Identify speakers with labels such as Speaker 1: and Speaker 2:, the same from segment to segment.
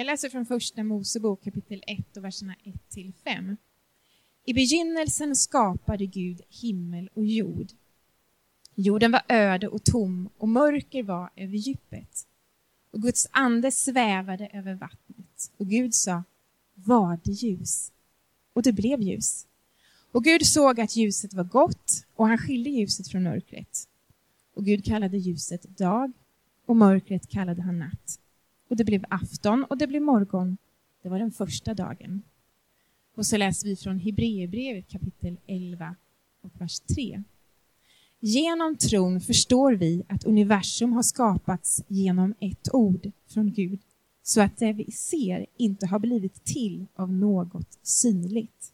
Speaker 1: Jag läser från första Mosebok kapitel 1 och verserna 1 till 5. I begynnelsen skapade Gud himmel och jord. Jorden var öde och tom och mörker var över djupet. Och Guds ande svävade över vattnet. Och Gud sa, var det ljus? Och det blev ljus. Och Gud såg att ljuset var gott och han skilde ljuset från mörkret. Och Gud kallade ljuset dag och mörkret kallade han natt. Och det blev afton och det blev morgon. Det var den första dagen. Och så läser vi från Hebreerbrevet kapitel 11 och vers 3. Genom tron förstår vi att universum har skapats genom ett ord från Gud, så att det vi ser inte har blivit till av något synligt.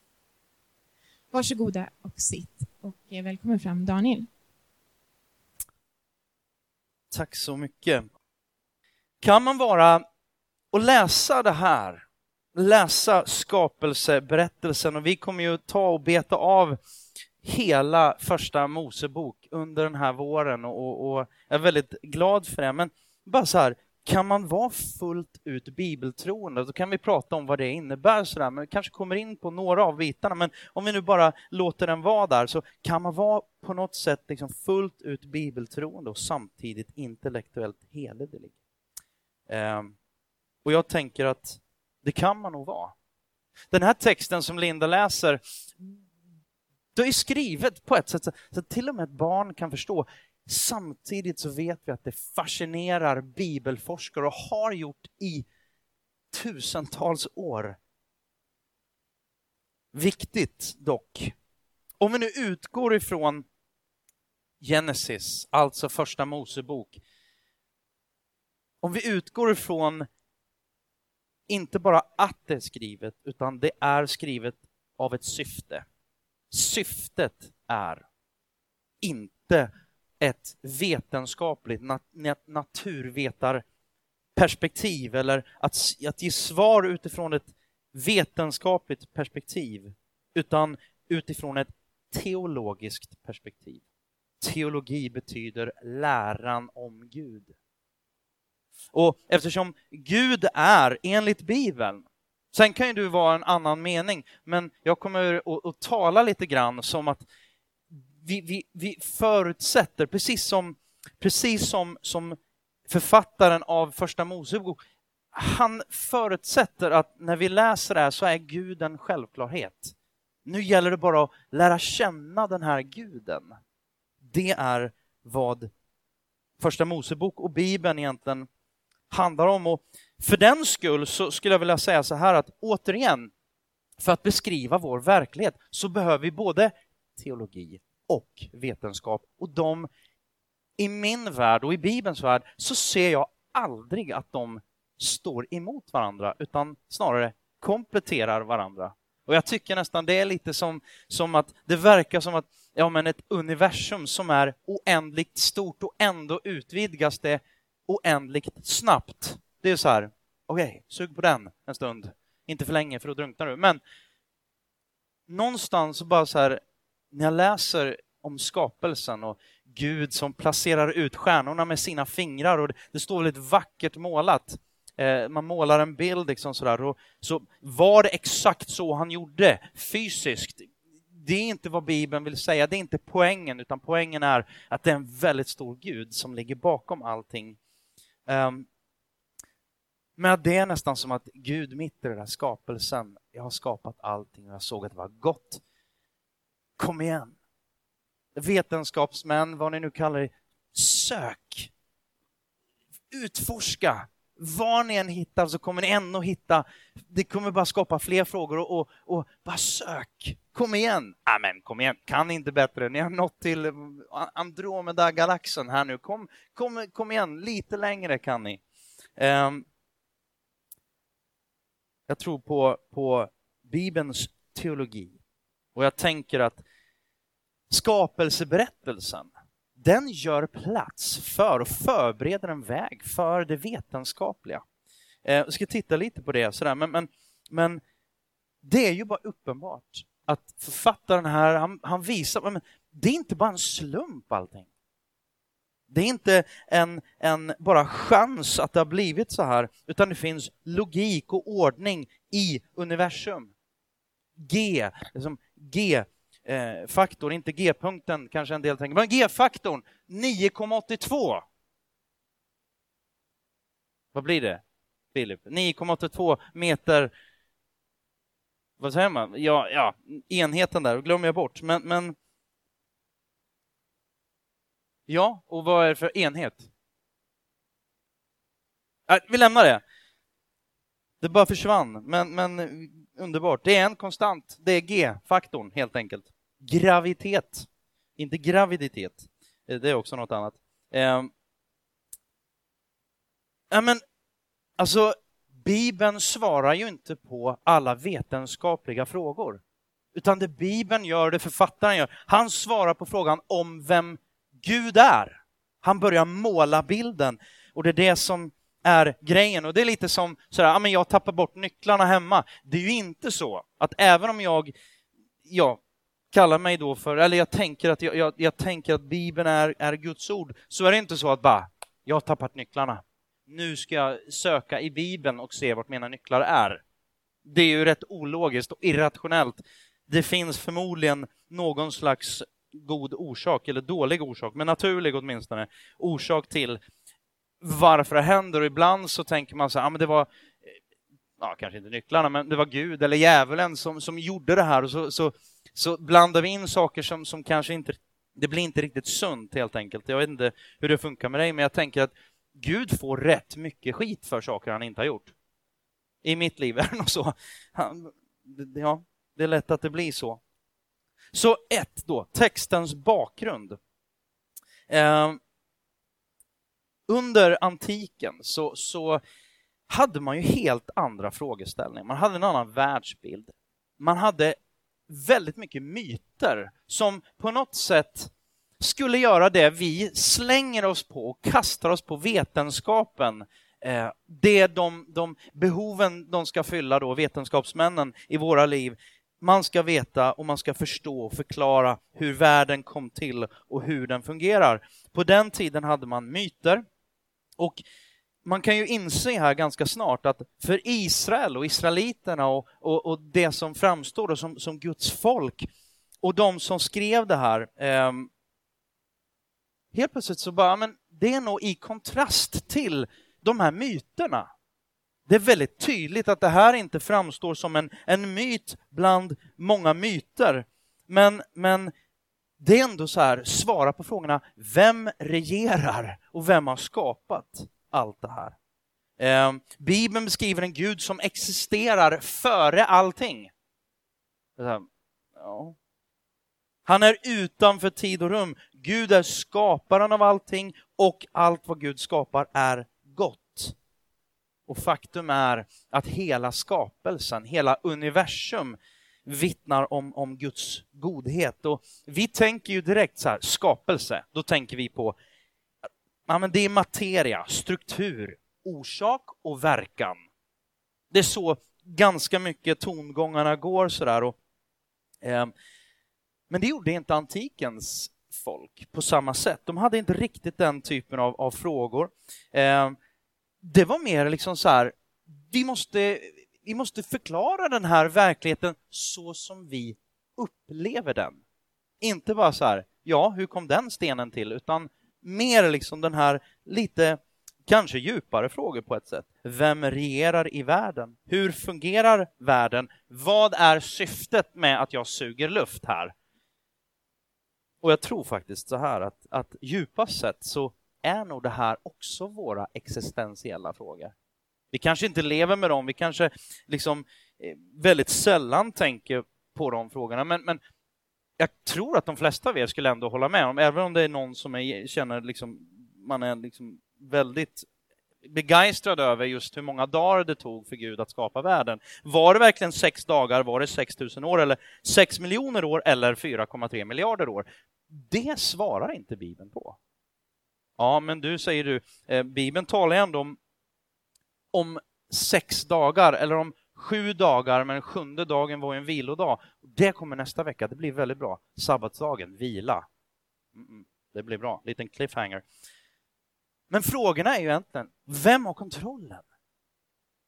Speaker 1: Varsågoda och sitt och välkommen fram Daniel.
Speaker 2: Tack så mycket. Kan man vara och läsa det här, läsa skapelseberättelsen och vi kommer ju ta och beta av hela första Mosebok under den här våren och, och, jag är väldigt glad för det. Men bara så här, kan man vara fullt ut bibeltroende? Då kan vi prata om vad det innebär, så där, men vi kanske kommer in på några av bitarna. Men om vi nu bara låter den vara där, så kan man vara på något sätt liksom fullt ut bibeltroende och samtidigt intellektuellt hederlig. Ehm, och jag tänker att det kan man nog vara. Den här texten som Linda läser, det är skrivet på ett sätt så att till och med ett barn kan förstå. Samtidigt så vet vi att det fascinerar bibelforskare och har gjort i tusentals år. Viktigt dock, om vi nu utgår ifrån Genesis, alltså första Mosebok. Om vi utgår ifrån inte bara att det är skrivet, utan det är skrivet av ett syfte. Syftet är inte ett vetenskapligt nat naturvetarperspektiv eller att, att ge svar utifrån ett vetenskapligt perspektiv, utan utifrån ett teologiskt perspektiv. Teologi betyder läran om Gud. Och eftersom Gud är, enligt Bibeln, sen kan ju du vara en annan mening, men jag kommer att, att tala lite grann som att vi, vi, vi förutsätter, precis som, precis som, som författaren av Första Mosebok, han förutsätter att när vi läser det här så är Gud en självklarhet. Nu gäller det bara att lära känna den här guden. Det är vad Första Mosebok och Bibeln egentligen handlar om. Och för den skull så skulle jag vilja säga så här att återigen, för att beskriva vår verklighet så behöver vi både teologi och vetenskap. Och de, i min värld och i Bibelns värld, så ser jag aldrig att de står emot varandra, utan snarare kompletterar varandra. Och jag tycker nästan det är lite som, som att det verkar som att ja, men ett universum som är oändligt stort och ändå utvidgas det oändligt snabbt. Det är så här, okej, okay, sug på den en stund. Inte för länge för då drunknar du. Men någonstans bara så här, när jag läser om skapelsen och Gud som placerar ut stjärnorna med sina fingrar och det står väldigt vackert målat. Eh, man målar en bild liksom sådär och så var det exakt så han gjorde fysiskt. Det är inte vad Bibeln vill säga, det är inte poängen, utan poängen är att det är en väldigt stor Gud som ligger bakom allting. Um, men det är nästan som att Gud mitt i den här skapelsen, jag har skapat allting och jag såg att det var gott. Kom igen! Vetenskapsmän, vad ni nu kallar det, sök! Utforska! Var ni än hittar så kommer ni ändå hitta, det kommer bara skapa fler frågor och, och, och bara sök! Kom igen! Amen, kom igen, kan inte bättre. Ni har nått till Andromeda-galaxen här nu. Kom, kom, kom igen, lite längre kan ni. Um, jag tror på, på Bibelns teologi. Och jag tänker att skapelseberättelsen, den gör plats för och förbereder en väg för det vetenskapliga. Eh, jag ska titta lite på det, sådär. Men, men, men det är ju bara uppenbart att författaren här, han, han visar, men det är inte bara en slump allting. Det är inte en, en bara chans att det har blivit så här, utan det finns logik och ordning i universum. G, liksom Eh, faktor, inte G-punkten kanske en del tänker, men G-faktorn 9,82. Vad blir det, Filip? 9,82 meter vad säger man? Ja, ja, enheten där glömmer jag bort. Men, men Ja, och vad är det för enhet? Äh, vi lämnar det. Det bara försvann, men, men underbart. Det är en konstant. Det är G-faktorn, helt enkelt. Gravitet, inte graviditet. Eh, det är också något annat. Eh, ja, men alltså, Bibeln svarar ju inte på alla vetenskapliga frågor. Utan det Bibeln gör, det författaren gör, han svarar på frågan om vem Gud är. Han börjar måla bilden och det är det som är grejen. Och det är lite som sådär, ja men jag tappar bort nycklarna hemma. Det är ju inte så att även om jag, ja, kallar mig då för, eller jag tänker att, jag, jag, jag tänker att Bibeln är, är Guds ord, så är det inte så att bara, jag har tappat nycklarna. Nu ska jag söka i Bibeln och se vart mina nycklar är. Det är ju rätt ologiskt och irrationellt. Det finns förmodligen någon slags god orsak, eller dålig orsak, men naturlig åtminstone, orsak till varför det händer. Och ibland så tänker man så här, ja men det var, eh, ja kanske inte nycklarna, men det var Gud eller djävulen som, som gjorde det här. Och så, så, så blandar vi in saker som, som kanske inte, det blir inte riktigt sunt helt enkelt. Jag vet inte hur det funkar med dig, men jag tänker att Gud får rätt mycket skit för saker han inte har gjort. I mitt liv är det nog så. Han, ja, det är lätt att det blir så. Så ett då, textens bakgrund. Eh, under antiken så, så hade man ju helt andra frågeställningar. Man hade en annan världsbild. Man hade väldigt mycket myter som på något sätt skulle göra det vi slänger oss på och kastar oss på vetenskapen. Eh, det är de, de behoven de ska fylla då, vetenskapsmännen i våra liv, man ska veta och man ska förstå och förklara hur världen kom till och hur den fungerar. På den tiden hade man myter och man kan ju inse här ganska snart att för Israel och israeliterna och, och, och det som framstår som, som Guds folk och de som skrev det här, eh, helt plötsligt så bara, men det är nog i kontrast till de här myterna det är väldigt tydligt att det här inte framstår som en, en myt bland många myter. Men, men det är ändå så här, svara på frågorna, vem regerar och vem har skapat allt det här? Eh, Bibeln beskriver en Gud som existerar före allting. Här, ja. Han är utanför tid och rum. Gud är skaparen av allting och allt vad Gud skapar är gott. Och faktum är att hela skapelsen, hela universum vittnar om, om Guds godhet. Och vi tänker ju direkt så här, skapelse, då tänker vi på ja, men det är materia, struktur, orsak och verkan. Det är så ganska mycket tongångarna går sådär. Och, eh, men det gjorde inte antikens folk på samma sätt. De hade inte riktigt den typen av, av frågor. Eh, det var mer liksom så här, vi måste, vi måste förklara den här verkligheten så som vi upplever den. Inte bara så här, ja, hur kom den stenen till? Utan mer liksom den här lite, kanske djupare frågor på ett sätt. Vem regerar i världen? Hur fungerar världen? Vad är syftet med att jag suger luft här? Och jag tror faktiskt så här att, att djupast sett så är nog det här också våra existentiella frågor. Vi kanske inte lever med dem, vi kanske liksom eh, väldigt sällan tänker på de frågorna, men, men jag tror att de flesta av er skulle ändå hålla med om, även om det är någon som är, känner liksom, man är liksom väldigt begeistrad över just hur många dagar det tog för Gud att skapa världen. Var det verkligen sex dagar, var det 6 000 år eller 6 miljoner år eller 4,3 miljarder år? Det svarar inte Bibeln på. Ja, men du säger du, eh, Bibeln talar ändå om, om sex dagar eller om sju dagar, men sjunde dagen var en vilodag. Det kommer nästa vecka, det blir väldigt bra. Sabbatsdagen, vila. Mm det blir bra, liten cliffhanger. Men frågorna är ju egentligen, vem har kontrollen?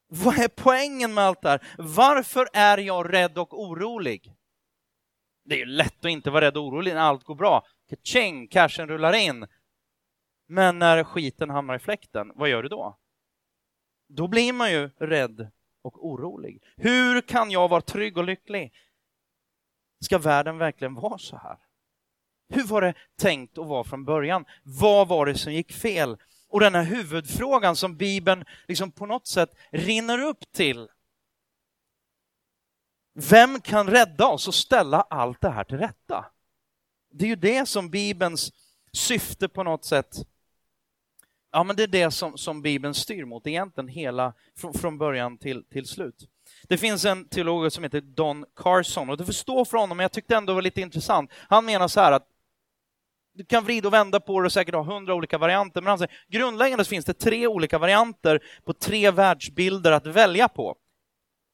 Speaker 2: Vad är poängen med allt det här? Varför är jag rädd och orolig? Det är ju lätt att inte vara rädd och orolig när allt går bra. Kaching, cashen rullar in. Men när skiten hamnar i fläkten, vad gör du då? Då blir man ju rädd och orolig. Hur kan jag vara trygg och lycklig? Ska världen verkligen vara så här? Hur var det tänkt att vara från början? Vad var det som gick fel? Och den här huvudfrågan som Bibeln liksom på något sätt rinner upp till. Vem kan rädda oss och ställa allt det här till rätta? Det är ju det som Bibelns syfte på något sätt Ja, men det är det som, som Bibeln styr mot egentligen hela, från, från början till, till slut. Det finns en teolog som heter Don Carson och det förstår för honom, men jag tyckte ändå det var lite intressant. Han menar så här att du kan vrida och vända på det och säkert ha hundra olika varianter, men han säger grundläggande finns det tre olika varianter på tre världsbilder att välja på.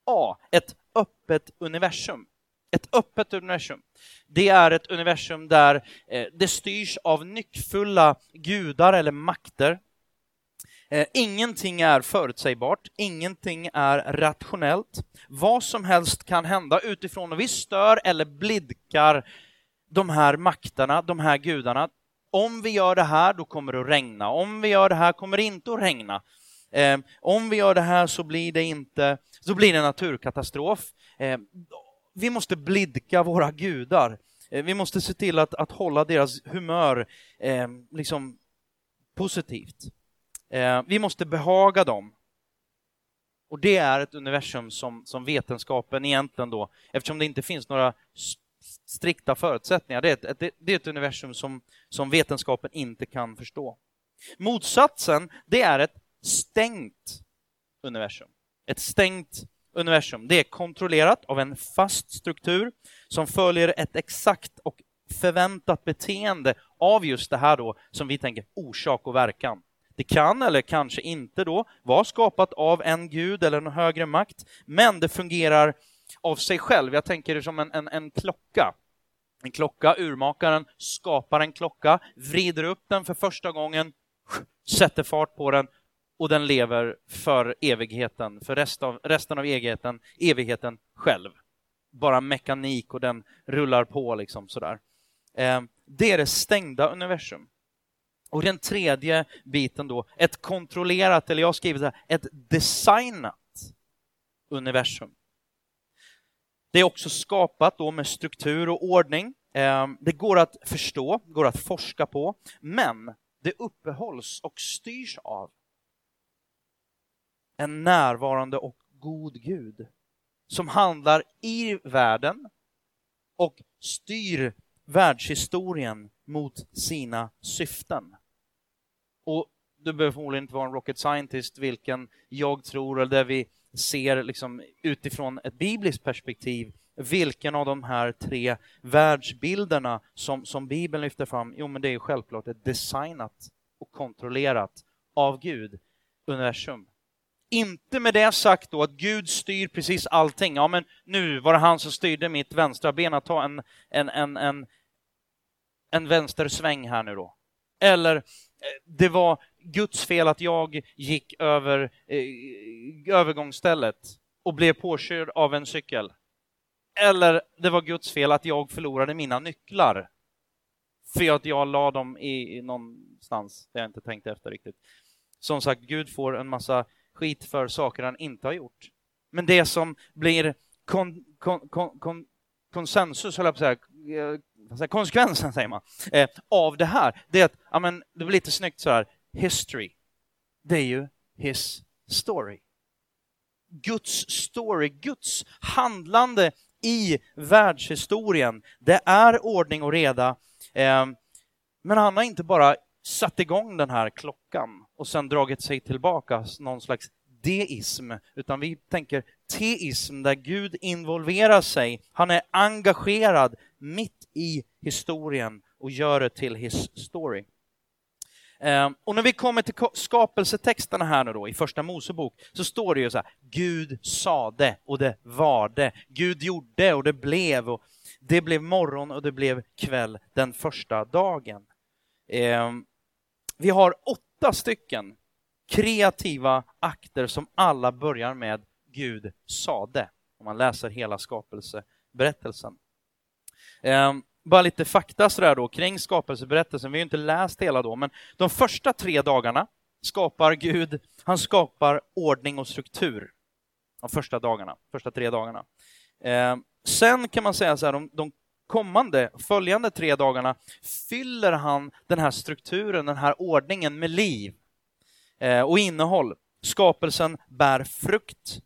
Speaker 2: A. Ett öppet universum. Ett öppet universum. Det är ett universum där eh, det styrs av nyckfulla gudar eller makter. Eh, ingenting är förutsägbart, ingenting är rationellt. Vad som helst kan hända utifrån och vi stör eller blidkar de här makterna, de här gudarna. Om vi gör det här, då kommer det att regna. Om vi gör det här kommer det inte att regna. Eh, om vi gör det här så blir det inte, så blir det en naturkatastrof. Eh, vi måste blidka våra gudar. Eh, vi måste se till att, att hålla deras humör eh, liksom positivt. Eh, vi måste behaga dem. Och det är ett universum som, som vetenskapen egentligen då, eftersom det inte finns några strikta förutsättningar. Det är ett, ett, det är ett universum som, som vetenskapen inte kan förstå. Motsatsen, det är ett stängt universum. Ett stängt universum. Det är kontrollerat av en fast struktur som följer ett exakt och förväntat beteende av just det här då som vi tänker orsak och verkan. Det kan eller kanske inte då vara skapat av en gud eller en högre makt, men det fungerar av sig själv. Jag tänker det som en, en, en klocka. En klocka, urmakaren skapar en klocka, vrider upp den för första gången, sätter fart på den och den lever för evigheten, för rest av, resten av evigheten, evigheten själv. Bara mekanik och den rullar på liksom sådär. Eh, det är det stängda universum. Och den tredje biten då, ett kontrollerat, eller jag har skrivit så här, ett designat universum. Det är också skapat då med struktur och ordning. Eh, det går att förstå, går att forska på, men det uppehålls och styrs av en närvarande och god Gud som handlar i världen och styr världshistorien mot sina syften. Och du behöver förmodligen inte vara en rocket scientist, vilken jag tror, eller där vi ser liksom utifrån ett bibliskt perspektiv vilken av de här tre världsbilderna som, som Bibeln lyfter fram, jo men det är självklart ett designat och kontrollerat av Gud, universum. Inte med det sagt då att Gud styr precis allting. Ja, men nu var det han som styrde mitt vänstra ben att ta en, en, en, en, en vänstersväng här nu då. Eller eh, det var Guds fel att jag gick över eh, övergångsstället och blev påkörd av en cykel. Eller det var Guds fel att jag förlorade mina nycklar. För att jag la dem i, i någonstans där jag inte tänkte efter riktigt. Som sagt, Gud får en massa skit för saker han inte har gjort. Men det som blir kon, kon, kon, konsensus, höll jag på att säga, eh, konsekvensen säger man, eh, av det här, det är att, ja men, det blir lite snyggt så här, history, det är ju his story. Guds story, Guds handlande i världshistorien, det är ordning och reda. Eh, men han har inte bara satt igång den här klockan och sen dragit sig tillbaka, någon slags deism, utan vi tänker teism där Gud involverar sig. Han är engagerad mitt i historien och gör det till his story. Ehm, och när vi kommer till skapelsetexterna här nu då i första Mosebok så står det ju så här, Gud sade och det var det. Gud gjorde och det blev och det blev morgon och det blev kväll den första dagen. Ehm, vi har åtta åtta stycken kreativa akter som alla börjar med Gud sade, om man läser hela skapelseberättelsen. Ehm, bara lite fakta sådär då kring skapelseberättelsen. Vi har ju inte läst hela då, men de första tre dagarna skapar Gud, han skapar ordning och struktur. De första dagarna, första tre dagarna. Ehm, sen kan man säga så här, de, de kommande, följande tre dagarna fyller han den här strukturen, den här ordningen med liv eh, och innehåll. Skapelsen bär frukt,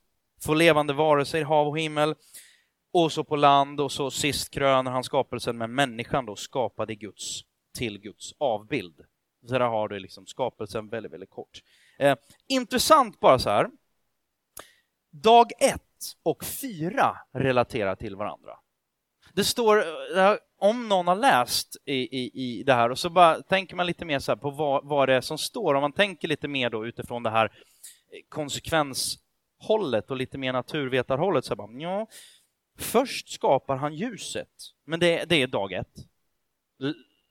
Speaker 2: får levande varelser i hav och himmel och så på land och så sist kröner han skapelsen med människan då skapad i Guds, till Guds avbild. Så där har du liksom skapelsen väldigt, väldigt kort. Eh, intressant bara så här. Dag ett och fyra relaterar till varandra. Det står, om någon har läst i, i, i det här och så bara tänker man lite mer så på vad, vad det är som står, om man tänker lite mer då utifrån det här eh, konsekvenshållet och lite mer naturvetarhållet så bara, ja, Först skapar han ljuset, men det, det är dag ett.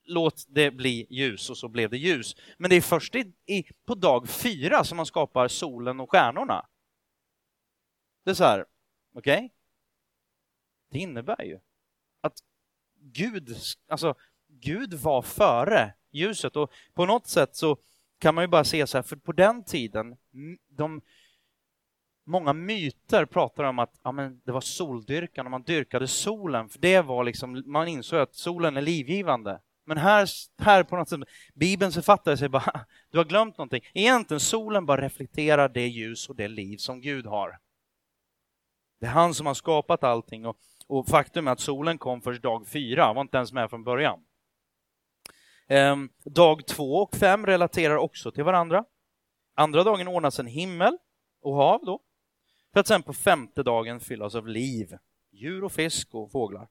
Speaker 2: Låt det bli ljus och så blev det ljus. Men det är först i, i, på dag fyra som man skapar solen och stjärnorna. Det är så här, okej? Okay? Det innebär ju Gud, alltså Gud var före ljuset och på något sätt så kan man ju bara se så här, för på den tiden, de många myter pratar om att ja, men det var soldyrkan och man dyrkade solen, för det var liksom, man insåg att solen är livgivande. Men här, här på något sätt, Bibelns författare säger bara, du har glömt någonting. Egentligen solen bara reflekterar det ljus och det liv som Gud har. Det är han som har skapat allting och, och faktum är att solen kom först dag fyra, var inte ens med från början. Ehm, dag två och fem relaterar också till varandra. Andra dagen ordnas en himmel och hav då. För att sen på femte dagen fyllas av liv, djur och fisk och fåglar.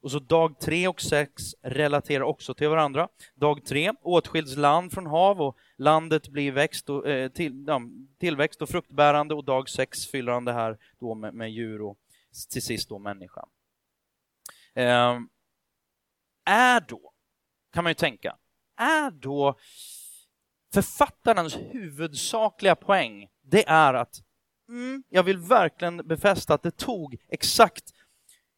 Speaker 2: Och så dag tre och sex relaterar också till varandra. Dag tre åtskiljs land från hav och landet blir växt och, eh, till, ja, tillväxt och fruktbärande och dag sex fyller han det här då med, med djur och till sist då människan. Eh, är då, kan man ju tänka, är då författarens huvudsakliga poäng, det är att mm, jag vill verkligen befästa att det tog exakt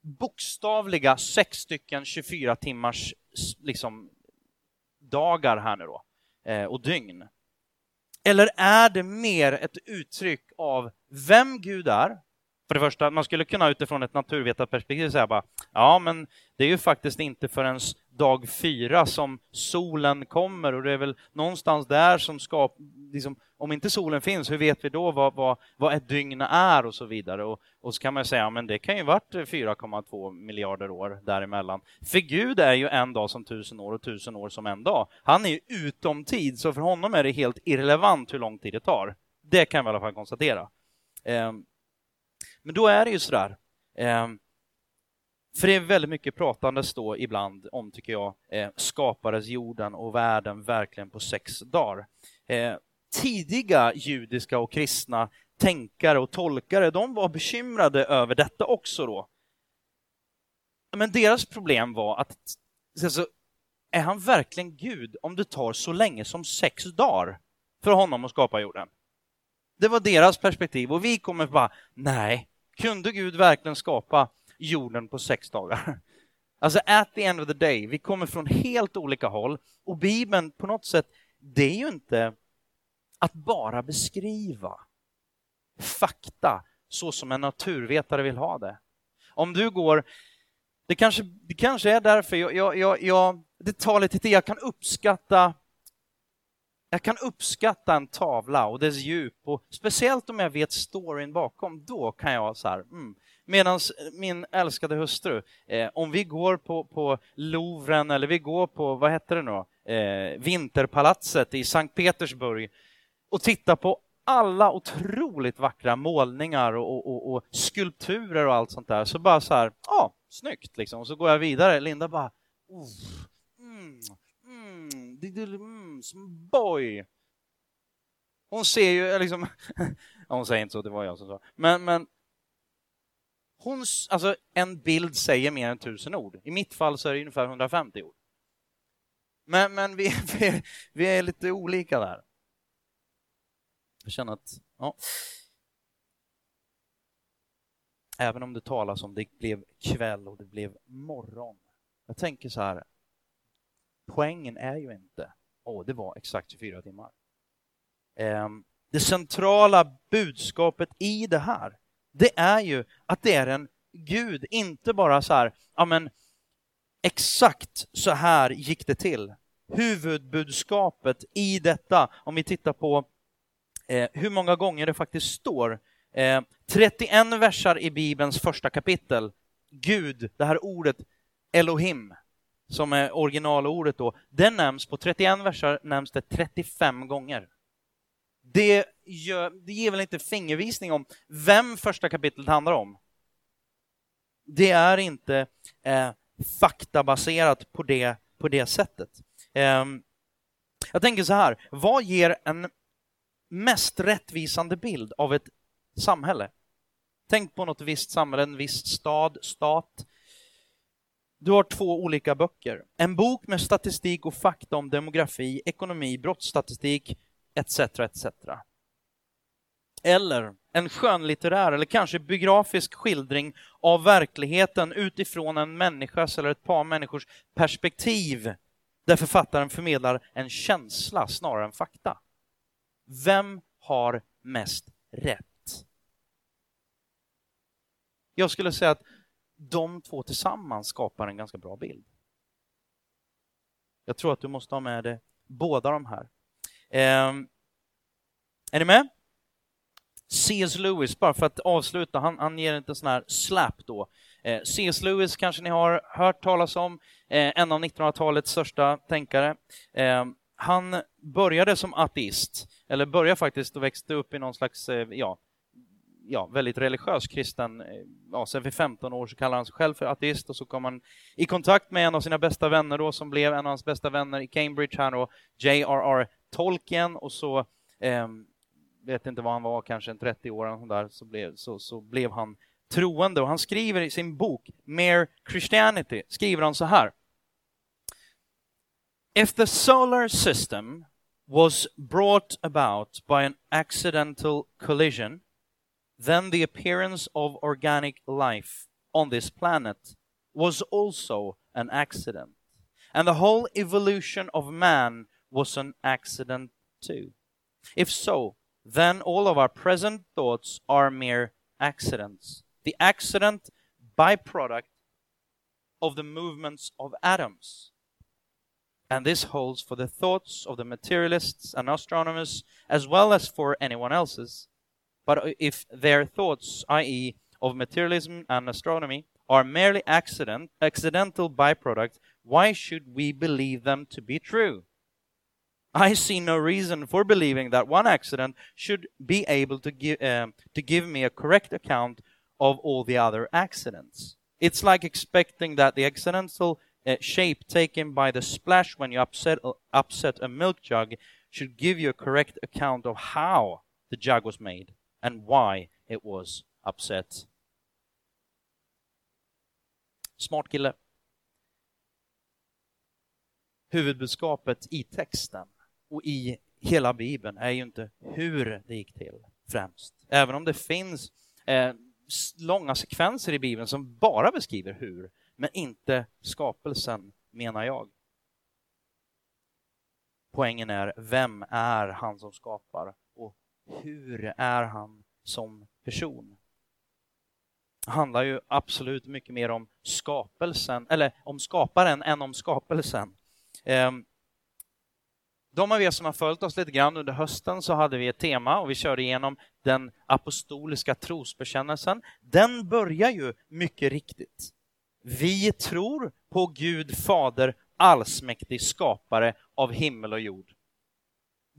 Speaker 2: bokstavliga sex stycken 24 timmars liksom, dagar här nu då, eh, och dygn. Eller är det mer ett uttryck av vem Gud är? För det första, man skulle kunna utifrån ett naturvetarperspektiv säga bara, ja men det är ju faktiskt inte förrän dag fyra som solen kommer och det är väl någonstans där som skap, liksom, om inte solen finns, hur vet vi då vad, vad, vad ett dygn är och så vidare? Och, och så kan man säga, men det kan ju varit 4,2 miljarder år däremellan. För Gud är ju en dag som tusen år och tusen år som en dag. Han är ju utom tid, så för honom är det helt irrelevant hur lång tid det tar. Det kan vi i alla fall konstatera. Eh, men då är det ju sådär, eh, för det är väldigt mycket pratandes då ibland om, tycker jag, eh, skapades jorden och världen verkligen på sex dagar. Eh, tidiga judiska och kristna tänkare och tolkare, de var bekymrade över detta också då. Men deras problem var att, alltså, är han verkligen Gud om det tar så länge som sex dagar för honom att skapa jorden? Det var deras perspektiv och vi kommer bara, nej, kunde Gud verkligen skapa jorden på sex dagar? Alltså at the end of the day, vi kommer från helt olika håll och Bibeln på något sätt, det är ju inte att bara beskriva fakta så som en naturvetare vill ha det. Om du går, det kanske, det kanske är därför jag, jag, jag, jag det tar lite tid, jag kan uppskatta jag kan uppskatta en tavla och dess djup och speciellt om jag vet storyn bakom, då kan jag så här, mm. Medan min älskade hustru, eh, om vi går på, på Louvren eller vi går på, vad heter det nu eh, Vinterpalatset i Sankt Petersburg och tittar på alla otroligt vackra målningar och, och, och, skulpturer och allt sånt där, så bara så här, ja, ah, snyggt liksom. Och så går jag vidare. Linda bara, oh, mm, som boy. Hon ser ju liksom, hon säger inte så, det var jag som sa, men, men hon, alltså en bild säger mer än tusen ord. I mitt fall så är det ungefär 150 ord. Men, men vi, vi, vi är lite olika där. Jag känner att, ja. Även om det talas om det blev kväll och det blev morgon. Jag tänker så här, poängen är ju inte, åh, det var exakt 24 timmar. Ehm, det centrala budskapet i det här, det är ju att det är en Gud, inte bara så här, ja men exakt så här gick det till. Huvudbudskapet i detta, om vi tittar på eh, hur många gånger det faktiskt står. Eh, 31 versar i Bibelns första kapitel. Gud, det här ordet Elohim, som är originalordet då, den nämns på 31 versar nämns det 35 gånger. Det, gör, det ger väl inte fingervisning om vem första kapitlet handlar om? Det är inte eh, faktabaserat på det, på det sättet. Eh, jag tänker så här, vad ger en mest rättvisande bild av ett samhälle? Tänk på något visst samhälle, en viss stad, stat. Du har två olika böcker. En bok med statistik och fakta om demografi, ekonomi, brottsstatistik, etc. etc. Eller en skönlitterär eller kanske biografisk skildring av verkligheten utifrån en människas eller ett par människors perspektiv där författaren förmedlar en känsla snarare än fakta. Vem har mest rätt? Jag skulle säga att de två tillsammans skapar en ganska bra bild. Jag tror att du måste ha med dig båda de här. Eh, är ni med? C.S. Lewis, bara för att avsluta, han, han ger en sån här slap då. Eh, C.S. Lewis kanske ni har hört talas om, eh, en av 1900-talets största tänkare. Eh, han började som ateist, eller började faktiskt och växte upp i någon slags, eh, ja, ja, väldigt religiös kristen. Eh, ja, sen vid 15 år så kallar han sig själv för ateist och så kom han i kontakt med en av sina bästa vänner då, som blev en av hans bästa vänner i Cambridge, här då, J.R.R. Tolkien och så eh, vet inte vad han var, kanske en 30 år där, så blev, så, så blev han troende och han skriver i sin bok Mere Christianity, skriver han så här. If the solar system was brought about by an accidental collision, then the appearance of organic life on this planet was also an accident. And the whole evolution of man was an accident too. If so, then all of our present thoughts are mere accidents. The accident byproduct of the movements of atoms. And this holds for the thoughts of the materialists and astronomers as well as for anyone else's. But if their thoughts, i.e., of materialism and astronomy, are merely accident, accidental byproducts, why should we believe them to be true? I see no reason for believing that one accident should be able to give, um, to give me a correct account of all the other accidents. It's like expecting that the accidental uh, shape taken by the splash when you upset, uh, upset a milk jug should give you a correct account of how the jug was made and why it was upset. Smart kille. Huvudbudskapet i texten och i hela Bibeln är ju inte hur det gick till främst. Även om det finns eh, långa sekvenser i Bibeln som bara beskriver hur, men inte skapelsen, menar jag. Poängen är, vem är han som skapar hur är han som person? Det handlar ju absolut mycket mer om skapelsen, eller om skaparen än om skapelsen. Ehm, de av er som har följt oss lite grann under hösten så hade vi ett tema och vi körde igenom den apostoliska trosbekännelsen. Den börjar ju mycket riktigt. Vi tror på Gud Fader allsmäktig skapare av himmel och jord.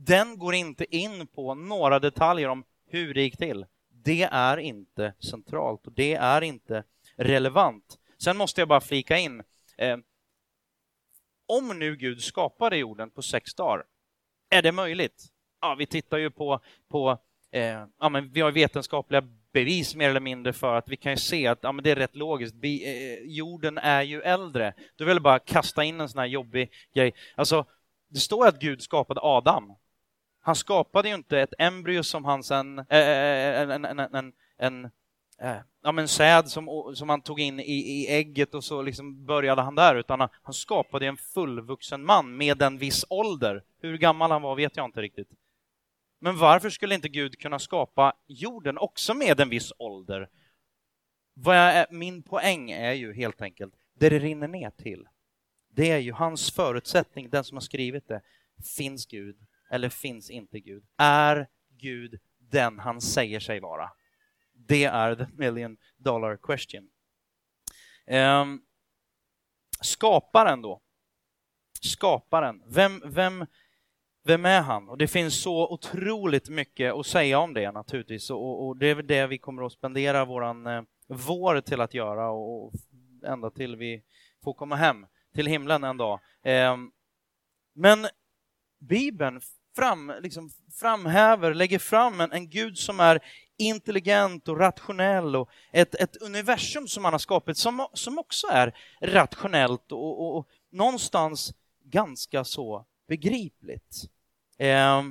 Speaker 2: Den går inte in på några detaljer om hur det gick till. Det är inte centralt och det är inte relevant. Sen måste jag bara flika in, eh, om nu Gud skapade jorden på sex dagar, är det möjligt? Ja, vi tittar ju på, på eh, ja, men vi har vetenskapliga bevis mer eller mindre för att vi kan se att ja, men det är rätt logiskt. Bi, eh, jorden är ju äldre. Du vill bara kasta in en sån här jobbig grej. Alltså, det står att Gud skapade Adam. Han skapade ju inte ett embryo som han sen, äh, en, en, en, en, en äh, ja, men säd som, som han tog in i, i ägget och så liksom började han där, utan han, han skapade en fullvuxen man med en viss ålder. Hur gammal han var vet jag inte riktigt. Men varför skulle inte Gud kunna skapa jorden också med en viss ålder? Vad jag, min poäng är ju helt enkelt, det det rinner ner till, det är ju hans förutsättning, den som har skrivit det. Finns Gud eller finns inte Gud? Är Gud den han säger sig vara? Det är the million dollar question. Um, skaparen då? Skaparen. Vem, vem, vem är han? Och det finns så otroligt mycket att säga om det naturligtvis och, och det är det vi kommer att spendera våran eh, vår till att göra och ända till vi får komma hem till himlen en dag. Eh, men Bibeln fram, liksom framhäver, lägger fram en, en Gud som är intelligent och rationell och ett, ett universum som han har skapat som, som också är rationellt och, och, och någonstans ganska så begripligt. Eh,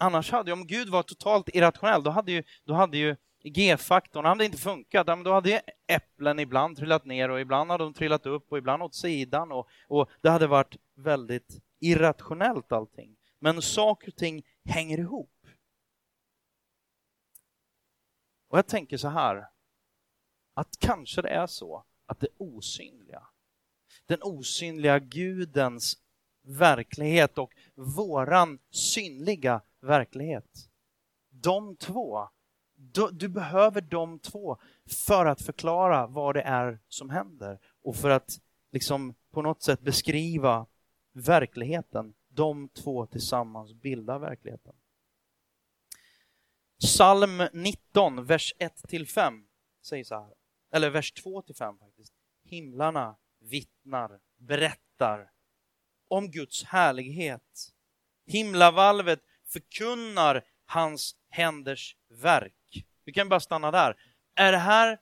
Speaker 2: annars hade, om Gud var totalt irrationell, då hade ju, då hade ju G-faktorn hade inte funkat. Då hade äpplen ibland trillat ner och ibland hade de trillat upp och ibland åt sidan och, och det hade varit väldigt irrationellt allting. Men saker och ting hänger ihop. Och jag tänker så här, att kanske det är så att det osynliga, den osynliga Gudens verklighet och våran synliga verklighet, de två du, du, behöver de två för att förklara vad det är som händer och för att liksom på något sätt beskriva verkligheten. De två tillsammans bildar verkligheten. Psalm 19, vers 1-5 säger så här, eller vers 2-5 faktiskt. Himlarna vittnar, berättar om Guds härlighet. Himlavalvet förkunnar hans händers verk. Vi kan bara stanna där. Är det här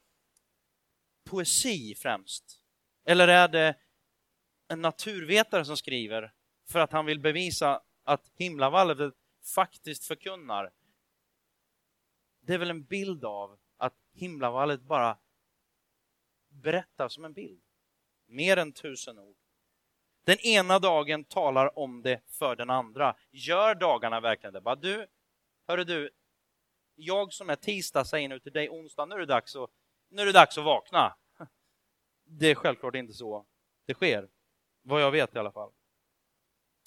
Speaker 2: poesi främst? Eller är det en naturvetare som skriver för att han vill bevisa att himlavalvet faktiskt förkunnar? Det är väl en bild av att himlavalvet bara berättar som en bild. Mer än tusen ord. Den ena dagen talar om det för den andra. Gör dagarna verkligen det? Bara du, hörru du, jag som är tisdag säger nu till dig onsdag, nu är det dags att, nu är det dags att vakna. Det är självklart inte så det sker, vad jag vet i alla fall.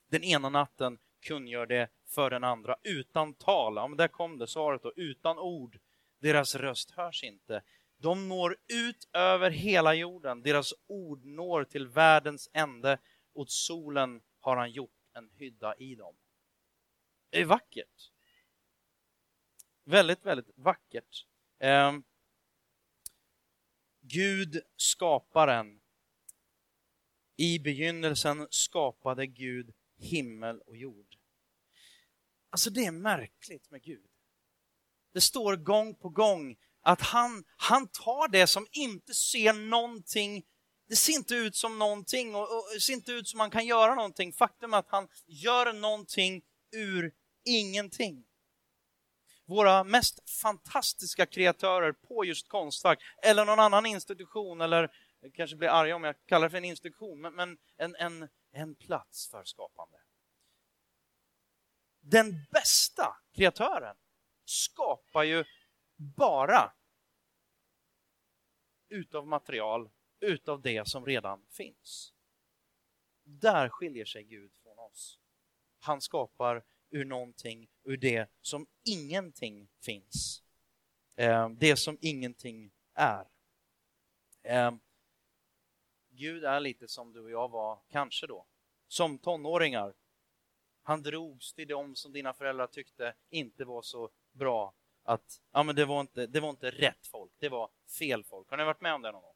Speaker 2: Den ena natten kungör det för den andra utan tal. Ja, men där kom det svaret då, utan ord. Deras röst hörs inte. De når ut över hela jorden. Deras ord når till världens ände. Åt solen har han gjort en hydda i dem. Det är vackert. Väldigt, väldigt vackert. Eh, Gud skaparen. I begynnelsen skapade Gud himmel och jord. Alltså det är märkligt med Gud. Det står gång på gång att han, han tar det som inte ser någonting, det ser inte ut som någonting och, och det ser inte ut som man kan göra någonting. Faktum är att han gör någonting ur ingenting våra mest fantastiska kreatörer på just Konstfack eller någon annan institution eller kanske blir arga om jag kallar det för en institution, men, men en, en, en plats för skapande. Den bästa kreatören skapar ju bara utav material, utav det som redan finns. Där skiljer sig Gud från oss. Han skapar ur någonting, ur det som ingenting finns. Eh, det som ingenting är. Eh, Gud är lite som du och jag var, kanske då, som tonåringar. Han drogs till dem som dina föräldrar tyckte inte var så bra att ja, men det, var inte, det var inte rätt folk, det var fel folk. Har ni varit med om det någon gång?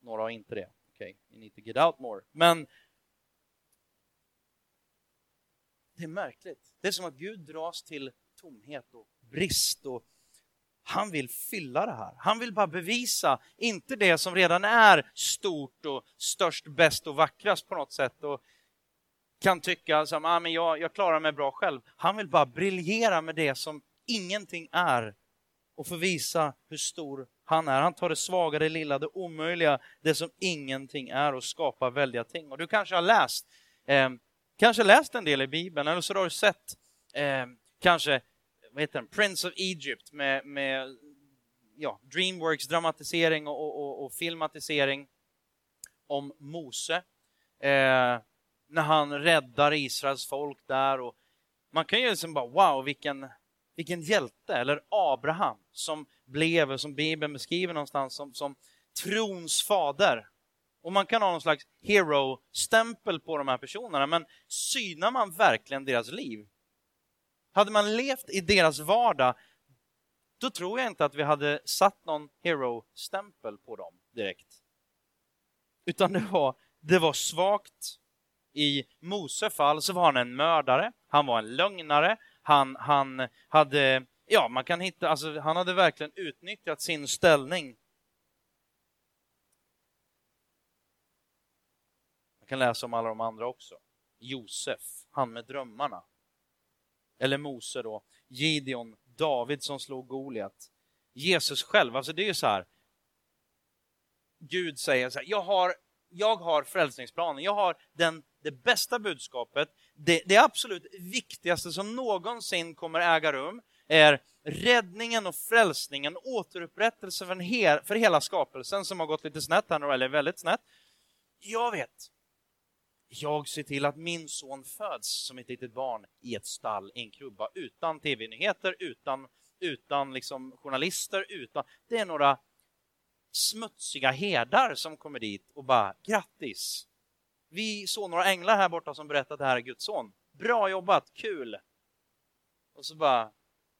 Speaker 2: Några har inte det. Okej, okay. you need to get out more. Men Det är märkligt. Det är som att Gud dras till tomhet och brist och han vill fylla det här. Han vill bara bevisa, inte det som redan är stort och störst, bäst och vackrast på något sätt. Och kan tycka som ah, men jag, jag klarar mig bra själv. Han vill bara briljera med det som ingenting är och få visa hur stor han är. Han tar det svaga, det lilla, det omöjliga, det som ingenting är och skapar väldiga ting. Och du kanske har läst, eh, kanske läst en del i Bibeln eller så har du sett eh, kanske vad heter den? Prince of Egypt med, med ja, Dreamworks dramatisering och, och, och, filmatisering om Mose. Eh, när han räddar Israels folk där. Och man kan ju liksom bara wow, vilken, vilken hjälte! Eller Abraham som blev, som Bibeln beskriver någonstans, som, som trons fader. Och man kan ha någon slags hero-stämpel på de här personerna, men synar man verkligen deras liv? Hade man levt i deras vardag, då tror jag inte att vi hade satt någon hero-stämpel på dem direkt. Utan det var, det var svagt. I Mose fall så var han en mördare, han var en lögnare, han, han hade, ja man kan hitta, alltså han hade verkligen utnyttjat sin ställning. Man kan läsa om alla de andra också. Josef, han med drömmarna. Eller Mose då, Gideon, David som slog Goliat. Jesus själv, alltså det är ju så här. Gud säger så här, jag har, jag har frälsningsplanen, jag har den, det bästa budskapet, det, det absolut viktigaste som någonsin kommer äga rum är räddningen och frälsningen, återupprättelse för, hel, för hela skapelsen som har gått lite snett här eller väldigt snett. Jag vet, jag ser till att min son föds som ett litet barn i ett stall, i en krubba, utan tv-nyheter, utan, utan liksom journalister, utan... Det är några smutsiga herdar som kommer dit och bara grattis! Vi såg några änglar här borta som berättade att det här är Guds son. Bra jobbat, kul! Och så bara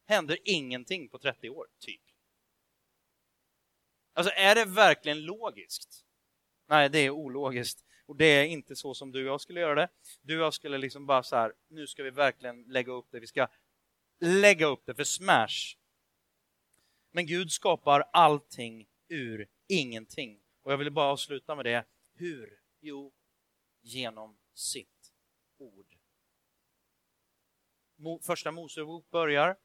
Speaker 2: händer ingenting på 30 år, typ. Alltså, är det verkligen logiskt? Nej, det är ologiskt. Och det är inte så som du och jag skulle göra det. Du och jag skulle liksom bara så här, nu ska vi verkligen lägga upp det. Vi ska lägga upp det för smash. Men Gud skapar allting ur ingenting. Och jag vill bara avsluta med det. Hur? Jo, genom sitt ord. Första Mosebok börjar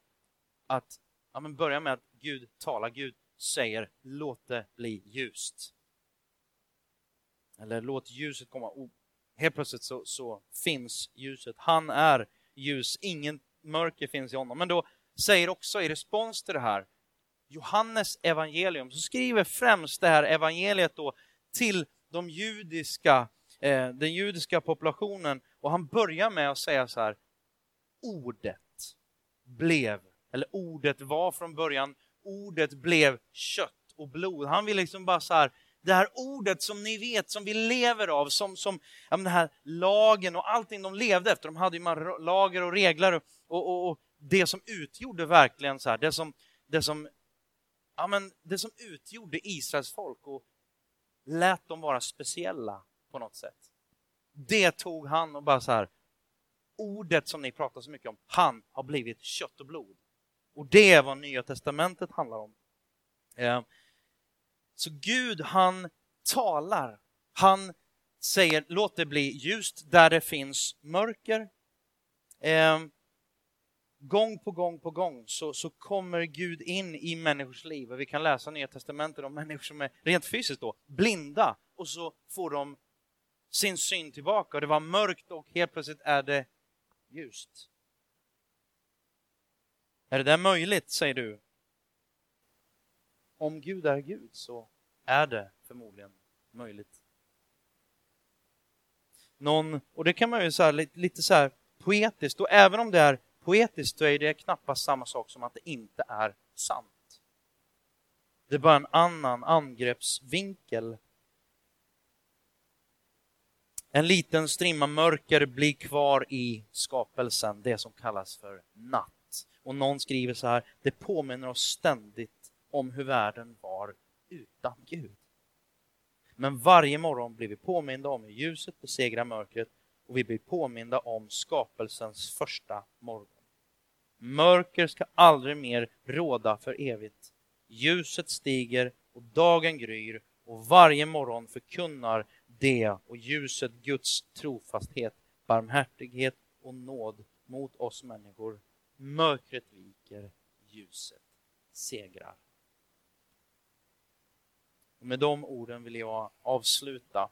Speaker 2: att ja, men börjar med att Gud talar, Gud säger låt det bli ljust. Eller låt ljuset komma. Och helt plötsligt så, så finns ljuset. Han är ljus, ingen mörker finns i honom. Men då säger också i respons till det här Johannes evangelium, så skriver främst det här evangeliet då till de judiska, eh, den judiska populationen och han börjar med att säga så här Ordet blev, eller ordet var från början, ordet blev kött och blod. Han vill liksom bara så här det här ordet som ni vet, som vi lever av, som, som ja, den här lagen och allting de levde efter. De hade ju lager och regler och, och, och, det som utgjorde verkligen så här, det som, det som, ja, men det som utgjorde Israels folk och lät dem vara speciella på något sätt. Det tog han och bara så här, ordet som ni pratar så mycket om, han har blivit kött och blod. Och det är vad Nya Testamentet handlar om. Eh, så Gud, han talar. Han säger låt det bli ljust där det finns mörker. Eh, gång på gång på gång så, så kommer Gud in i människors liv. Och vi kan läsa Nya Testamentet om människor som är rent fysiskt då, blinda och så får de sin syn tillbaka. Och det var mörkt och helt plötsligt är det ljust. Är det där möjligt, säger du? Om Gud är Gud så är det förmodligen möjligt. Någon, och det kan man ju säga lite, lite så här poetiskt, och även om det är poetiskt så är det knappast samma sak som att det inte är sant. Det är bara en annan angreppsvinkel. En liten strimma mörker blir kvar i skapelsen, det som kallas för natt. Och någon skriver så här, det påminner oss ständigt om hur världen var utan Gud. Men varje morgon blir vi påminda om hur ljuset besegrar mörkret och vi blir påminda om skapelsens första morgon. Mörker ska aldrig mer råda för evigt. Ljuset stiger och dagen gryr och varje morgon förkunnar det och ljuset Guds trofasthet barmhärtighet och nåd mot oss människor. Mörkret viker, ljuset segrar. Och med de orden vill jag avsluta.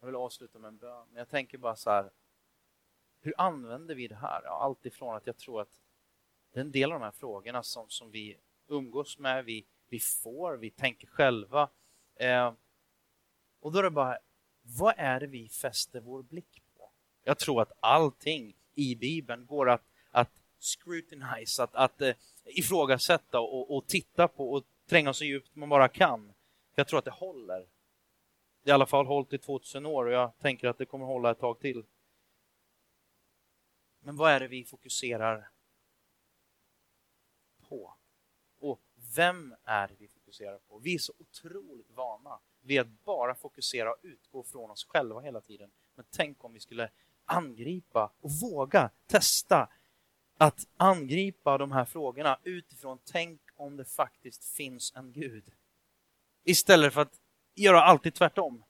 Speaker 2: Jag vill avsluta med en bön, men jag tänker bara så här. Hur använder vi det här? Ja, Alltifrån att jag tror att det är en del av de här frågorna som, som vi umgås med, vi, vi får, vi tänker själva. Eh, och då är det bara, vad är det vi fäster vår blick på? Jag tror att allting i Bibeln går att, att scrutinize, att, att eh, ifrågasätta och, och titta på och tränga så djupt man bara kan. Jag tror att det håller. Det har i alla fall hållit i 2000 år och jag tänker att det kommer hålla ett tag till. Men vad är det vi fokuserar på? Och vem är det vi fokuserar på? Vi är så otroligt vana vid att bara fokusera och utgå från oss själva hela tiden. Men tänk om vi skulle angripa och våga testa att angripa de här frågorna utifrån tänk om det faktiskt finns en Gud. Istället för att göra alltid tvärtom.